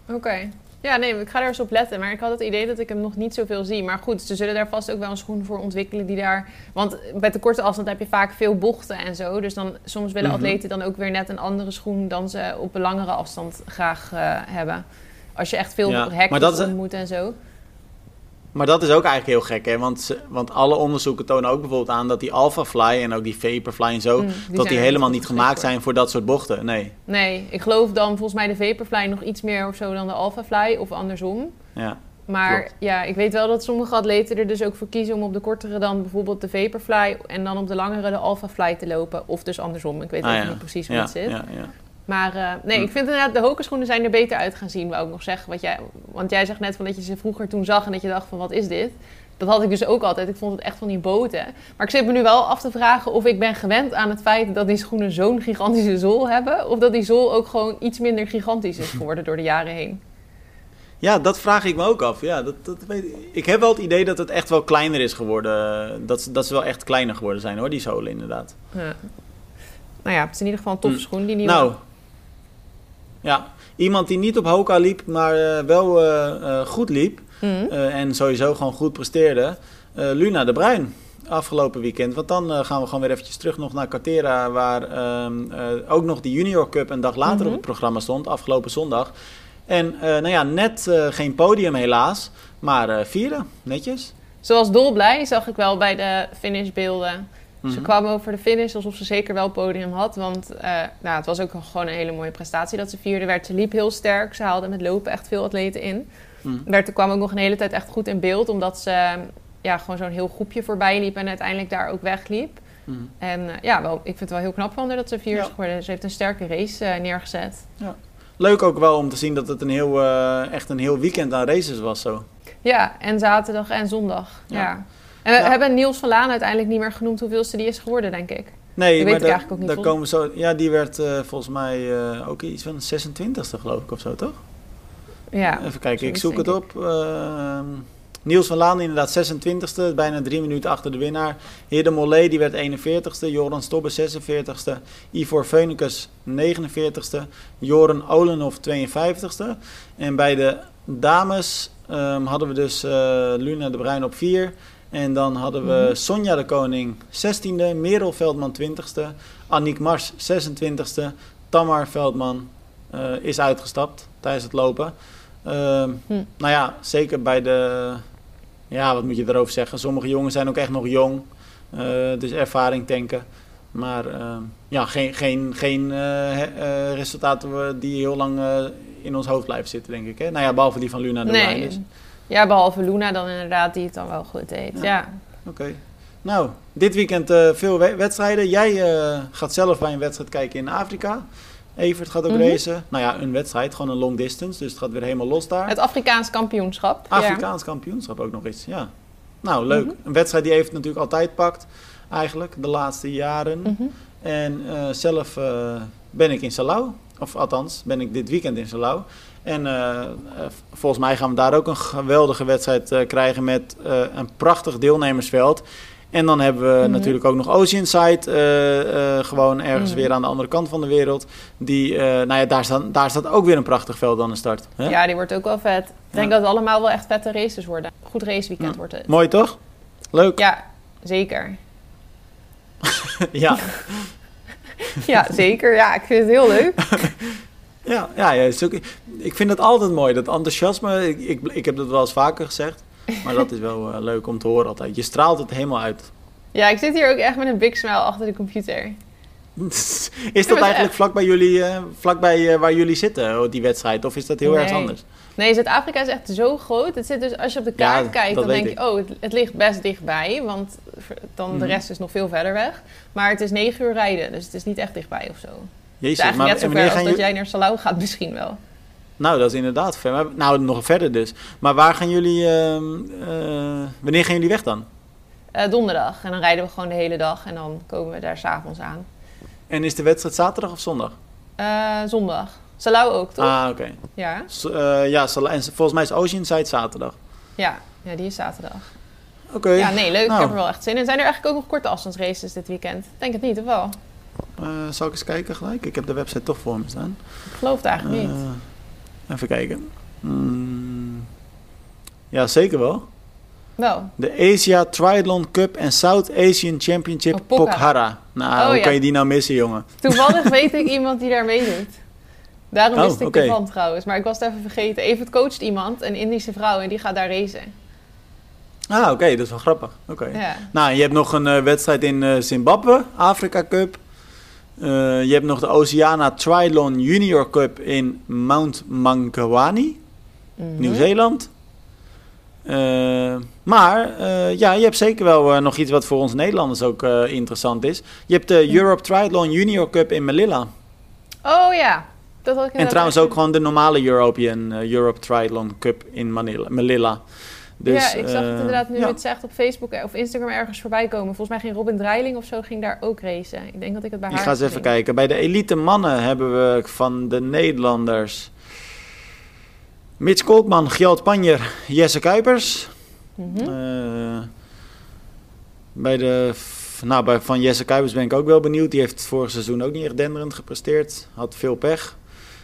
Oké. Okay. Ja, nee, ik ga er eens op letten. Maar ik had het idee dat ik hem nog niet zoveel zie. Maar goed, ze zullen daar vast ook wel een schoen voor ontwikkelen die daar... Want bij de korte afstand heb je vaak veel bochten en zo. Dus dan, soms willen mm -hmm. atleten dan ook weer net een andere schoen... dan ze op een langere afstand graag uh, hebben. Als je echt veel ja, hekjes moet en zo. Maar dat is ook eigenlijk heel gek, hè? Want, want alle onderzoeken tonen ook bijvoorbeeld aan dat die Alpha Fly en ook die Vaporfly en zo, mm, die dat die helemaal niet gemaakt zijn voor dat soort bochten. Nee. Nee, ik geloof dan volgens mij de Vaporfly nog iets meer of zo dan de Alpha Fly of andersom. Ja. Maar klopt. ja, ik weet wel dat sommige atleten er dus ook voor kiezen om op de kortere dan bijvoorbeeld de Vaporfly en dan op de langere de Alpha Fly te lopen. Of dus andersom. Ik weet ah, ook ja. niet precies hoe ja, het zit. Ja, ja. Maar uh, nee, hm. ik vind inderdaad, de hokenschoenen zijn er beter uit gaan zien, wou ik nog zeggen. Wat jij, want jij zegt net van dat je ze vroeger toen zag en dat je dacht van wat is dit? Dat had ik dus ook altijd. Ik vond het echt van die boten. Maar ik zit me nu wel af te vragen of ik ben gewend aan het feit dat die schoenen zo'n gigantische zool hebben. Of dat die zool ook gewoon iets minder gigantisch is geworden door de jaren heen. Ja, dat vraag ik me ook af. Ja, dat, dat weet ik. ik heb wel het idee dat het echt wel kleiner is geworden. Dat, dat ze wel echt kleiner geworden zijn hoor, die zolen inderdaad. Ja. Nou ja, het is in ieder geval een toffe hm. schoen, die nieuwe. Nou, ja, iemand die niet op Hoka liep, maar uh, wel uh, uh, goed liep. Mm. en sowieso gewoon goed presteerde. Luna de Bruin, afgelopen weekend. Want dan gaan we gewoon weer eventjes terug nog naar Cartera, waar ehm, ook nog de Junior Cup een dag later mm -hmm. op het programma stond, afgelopen zondag. En nou ja, net geen podium helaas, maar vierde, netjes. Ze was dolblij, zag ik wel bij de finishbeelden. Ze Mhm. kwam over de finish alsof ze zeker wel podium had. Want eh, nou, het was ook gewoon een hele mooie prestatie dat ze vierde werd. Ze liep heel sterk. Ze haalde met lopen echt veel atleten in. Berthe kwam ook nog een hele tijd echt goed in beeld. Omdat ze ja, gewoon zo'n heel groepje voorbij liep en uiteindelijk daar ook wegliep. Mhm. En eh, ja, wel, ik vind het wel heel knap van haar dat ze vier Ja. is geworden. Ze heeft een sterke race eh, neergezet. Leuk ook wel om te zien dat het een heel, echt een heel weekend aan races was zo. Ja, en zaterdag en zondag. Ja. Ja. En we Ja. hebben Niels van Laan uiteindelijk niet meer genoemd hoeveelste die is geworden, denk ik. Nee, Die maar weet ik eigenlijk ook niet daar komen zo. Ja, die werd eh, volgens mij eh, ook iets van 26e geloof ik of zo, toch? Ja, Even kijken, ik zoek het op. Ehm, Niels van Laan inderdaad 26e, bijna drie minuten achter de winnaar. Heerde Mollet die werd 41ste, Joran Stobbe 46ste, Ivor Veunicus 49ste, Joren Olenhoff 52ste. En bij de dames ehm, hadden we dus eh, Luna de Bruin op 4. En dan hadden we Mhm. Sonja de Koning 16e, Merel Veldman 20ste, Annick Mars 26ste, Tamar Veldman eh, is uitgestapt tijdens het lopen. Hm. Nou ja, zeker bij de. Ja, wat moet je erover zeggen? Sommige jongens zijn ook echt nog jong. eh, dus ervaring tanken. Maar ehm, ja, geen, geen, geen eh, resultaten die heel lang in ons hoofd blijven zitten, denk ik. Hè? Nou ja, behalve die van Luna de. Nee. Dus. Ja, behalve Luna dan inderdaad, die het dan wel goed deed. Ja. Ja. Oké. Nou, dit weekend eh, veel we- wedstrijden. Jij eh, gaat zelf bij een wedstrijd kijken in Afrika. Evert gaat ook racen. Nou ja, een wedstrijd, gewoon een long distance. Dus het gaat weer helemaal los daar. Het Afrikaans kampioenschap. ja. Afrikaans kampioenschap ook nog eens, ja. Nou, leuk. Mhm. Een wedstrijd die heeft natuurlijk altijd pakt, eigenlijk, de laatste jaren. Mhm. En eh, zelf eh, ben ik in Salau, of althans, ben ik dit weekend in Salau. En eh, eh, volgens mij gaan we daar ook een geweldige wedstrijd eh, krijgen met een prachtig deelnemersveld. En dan hebben we Mhm. natuurlijk ook nog Oceanside, eh, gewoon ergens Mhm. weer aan de andere kant van de wereld. Die, nou ja, daar staat, daar staat ook weer een prachtig veld aan de start. Hè? Ja, die wordt ook wel vet. Ik denk Ja. dat het allemaal wel echt vette races worden. Goed raceweekend Ja. wordt het. Mooi toch? Leuk. Ja, zeker. ja. Ja, zeker. Ja, ik vind het heel leuk. Ja, ja, ja ook- ik vind het altijd mooi, dat enthousiasme. Ik, ik, ik heb dat wel eens vaker gezegd, maar dat is wel eh, leuk om te horen altijd. Je straalt het helemaal uit. Ja, ik zit hier ook echt met een big smile achter de computer. is dat eigenlijk echt. vlak bij jullie, eh, vlak bij, eh, waar jullie zitten, oh, die wedstrijd? Of is dat heel erg anders? Nee, Zuid-Afrika is echt zo groot. Het zit dus, als je op de Ja, kaart kijkt, dan denk ik. je, oh, het, het ligt best dichtbij. Want dan de Mhm. rest is nog veel verder weg. Maar het is negen uur rijden, dus het is niet echt dichtbij of zo. Het is Jezus, eigenlijk net en zo ver wanneer als dat jullie... jij naar Salau gaat misschien wel. Nou, dat is inderdaad ver. Maar- Nou, nog verder dus. Maar waar gaan jullie... ehm, eh, wanneer gaan jullie weg dan? Eh, donderdag. En dan rijden we gewoon de hele dag en dan komen we daar s'avonds aan. En is de wedstrijd zaterdag of zondag? Eh, zondag. Salau ook, toch? Ah, oké. Ja. S- ja, zal- en volgens mij is Oceanside zaterdag. ja. Ja, die is zaterdag. Oké. Ja, nee, leuk. Nou. Ik heb er wel echt zin in. Zijn er eigenlijk ook nog korte afstandsraces dit weekend? Denk het niet, of wel? Eh, zal ik eens kijken gelijk? Ik heb de website toch voor me staan. Ik geloof het eigenlijk niet. Eh, even kijken. Mm, ja, zeker wel. Wel. De Asia Triathlon Cup en South Asian Championship Oh, Pokhara. Nou, Oh, hoe ja. kan je die nou missen, jongen? Toevallig weet ik iemand die daar meedoet. Daarom Oh, wist ik oké. ervan trouwens. Maar ik was het even vergeten. Even coacht iemand, een Indische vrouw, en die gaat daar racen. Ah, oké, dat is wel grappig. Oké. Ja. Nou, je hebt nog een eh, wedstrijd in Zimbabwe, Afrika Cup. Eh, je hebt nog de Oceana Triathlon Junior Cup in Mount Mangawani. Mhm. Nieuw-Zeeland. Eh, maar eh, ja, je hebt zeker wel nog iets wat voor ons Nederlanders ook interessant is. Je hebt de Europe Triathlon Junior Cup in Melilla. Oh ja. Dat had ik En trouwens ook gewoon de normale European Europe Triathlon Cup in Manila, Melilla. Dus, ja, ik zag het eh, inderdaad nu ja. het zegt op Facebook of Instagram ergens voorbij komen. Volgens mij ging Robin Dreiling of zo ging daar ook racen. Ik denk dat ik het bij Ik haar ga eens even kijken. Bij de elite mannen hebben we van de Nederlanders... Mitch Kolkman, Gjalt Panjer, Jesse Kuipers. Mhm. Eh, bij de, nou, bij, van Jesse Kuipers ben ik ook wel benieuwd. Die heeft het vorig seizoen ook niet echt denderend gepresteerd. Had veel pech.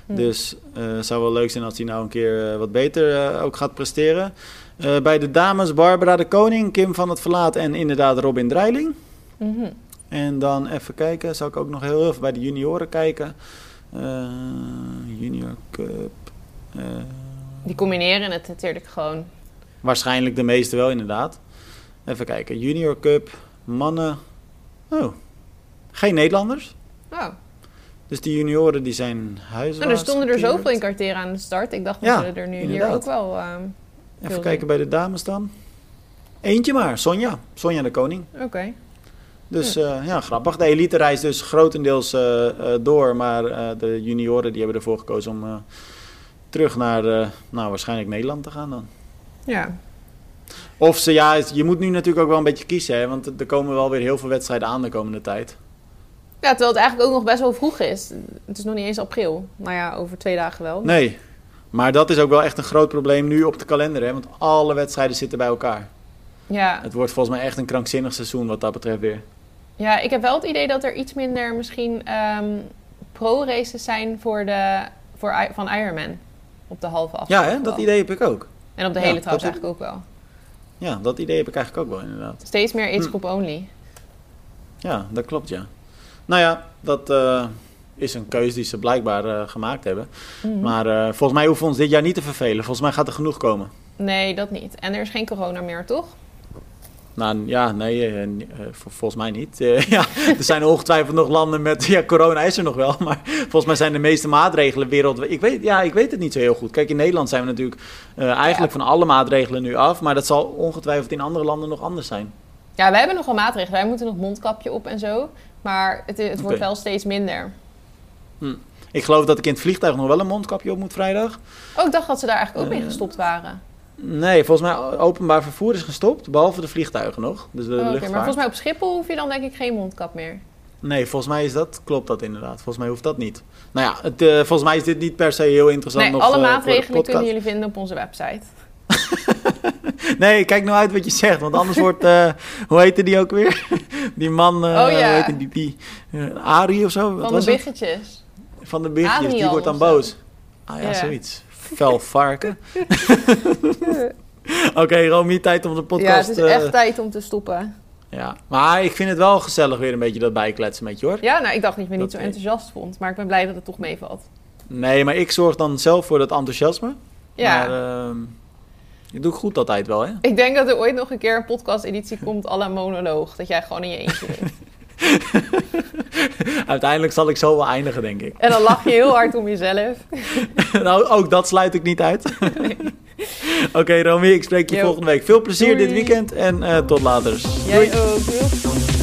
Hm. Dus het zou wel leuk zijn als hij nou een keer eh, wat beter eh, ook gaat presteren. Eh, bij de dames Barbara de Koning, Kim van het Verlaat en inderdaad Robin Dreiling. Mhm. En dan even kijken, zal ik ook nog heel even bij de junioren kijken. Eh, junior Cup. eh, Die combineren het natuurlijk gewoon. waarschijnlijk de meeste wel inderdaad. Even kijken. Junior Cup, mannen. Oh, geen Nederlanders. Oh. Dus die junioren die zijn huiswaarts. Nou, er stonden er zoveel in Cartera aan de start. Ik dacht dat Ja, we er nu hier ook wel... ehm, Even kijken bij de dames dan. Eentje maar, Sonja. Sonja de Koning. Oké. Dus ja, ja grappig. De elite reist dus grotendeels eh, eh, door, maar eh, de junioren die hebben ervoor gekozen om eh, terug naar, eh, nou waarschijnlijk Nederland te gaan dan. Ja. Of ze, ja, je moet nu natuurlijk ook wel een beetje kiezen, hè, want er komen wel weer heel veel wedstrijden aan de komende tijd. ja, terwijl het eigenlijk ook nog best wel vroeg is. Het is nog niet eens april. Nou ja, over twee dagen wel. Nee, maar dat is ook wel echt een groot probleem nu op de kalender, hè, want alle wedstrijden zitten bij elkaar. Ja. Het wordt volgens mij echt een krankzinnig seizoen wat dat betreft weer. ja, ik heb wel het idee dat er iets minder misschien ehm, pro-races zijn voor de, voor, van Ironman. Op de halve afstand. Ja, hè, dat idee heb ik ook. En op de Ja, hele trouwens dat- eigenlijk ook wel. Ja, dat idee heb ik eigenlijk ook wel inderdaad. Steeds meer age Hm. group only. Ja, dat klopt, ja. Nou ja, dat eh, is een keuze die ze blijkbaar eh, gemaakt hebben. Mhm. Maar eh, volgens mij hoeven we ons dit jaar niet te vervelen. Volgens mij gaat er genoeg komen. Nee, dat niet. En er is geen corona meer, toch? Nou ja, nee, eh, volgens mij niet. Ja, er zijn ongetwijfeld nog landen met, ja, corona is er nog wel. Maar volgens mij zijn de meeste maatregelen wereldwijd... Ik weet, ja, ik weet het niet zo heel goed. Kijk, in Nederland zijn we natuurlijk eigenlijk van alle maatregelen nu af. Maar dat zal ongetwijfeld in andere landen nog anders zijn. Ja, wij hebben nog wel maatregelen. Wij moeten nog mondkapje op en zo. Maar het, het wordt wel steeds minder. Ik geloof dat ik in het vliegtuig nog wel een mondkapje op moet vrijdag. Oh, ik dacht dat ze daar eigenlijk ook mee Eh, gestopt waren. Nee, volgens mij openbaar vervoer is gestopt, behalve de vliegtuigen nog. Dus de Oh, Oké, luchtvaart. maar volgens mij op Schiphol hoef je dan denk ik geen mondkap meer. Nee, volgens mij is dat, klopt dat inderdaad. Volgens mij hoeft dat niet. Nou ja, het, eh, volgens mij is dit niet per se heel interessant Nee, nog alle eh, de maatregelen kunnen jullie vinden op onze website. Nee, kijk nou uit wat je zegt, want anders wordt, hoe heette die ook weer? die man, Oh, ja. hoe heette die, die Arie of zo? Wat Van de was het? biggetjes. Van de biggetjes, die wordt dan boos. Ah ja, Ja. zoiets. Fel varken. Oké, Romy, tijd om de Ja, podcast... het is eh, echt tijd om te stoppen. ja. Maar ik vind het wel gezellig weer een beetje dat bijkletsen met je hoor. Ja, nou, ik dacht dat je me niet Dat- zo enthousiast vond. Maar ik ben blij dat het toch meevalt. Nee, maar ik zorg dan zelf voor dat enthousiasme. Ja. Maar ehm ik doe goed altijd wel, hè? Ik denk dat er ooit nog een keer een podcast-editie komt à la monoloog. Dat jij gewoon in je eentje bent. Uiteindelijk zal ik zo wel eindigen, denk ik. En dan lach je heel hard om jezelf. nou, ook dat sluit ik niet uit. Oké, Romy, ik spreek je Yo. volgende week. Veel plezier Doei. dit weekend en eh, tot later. Jij ook. Doei.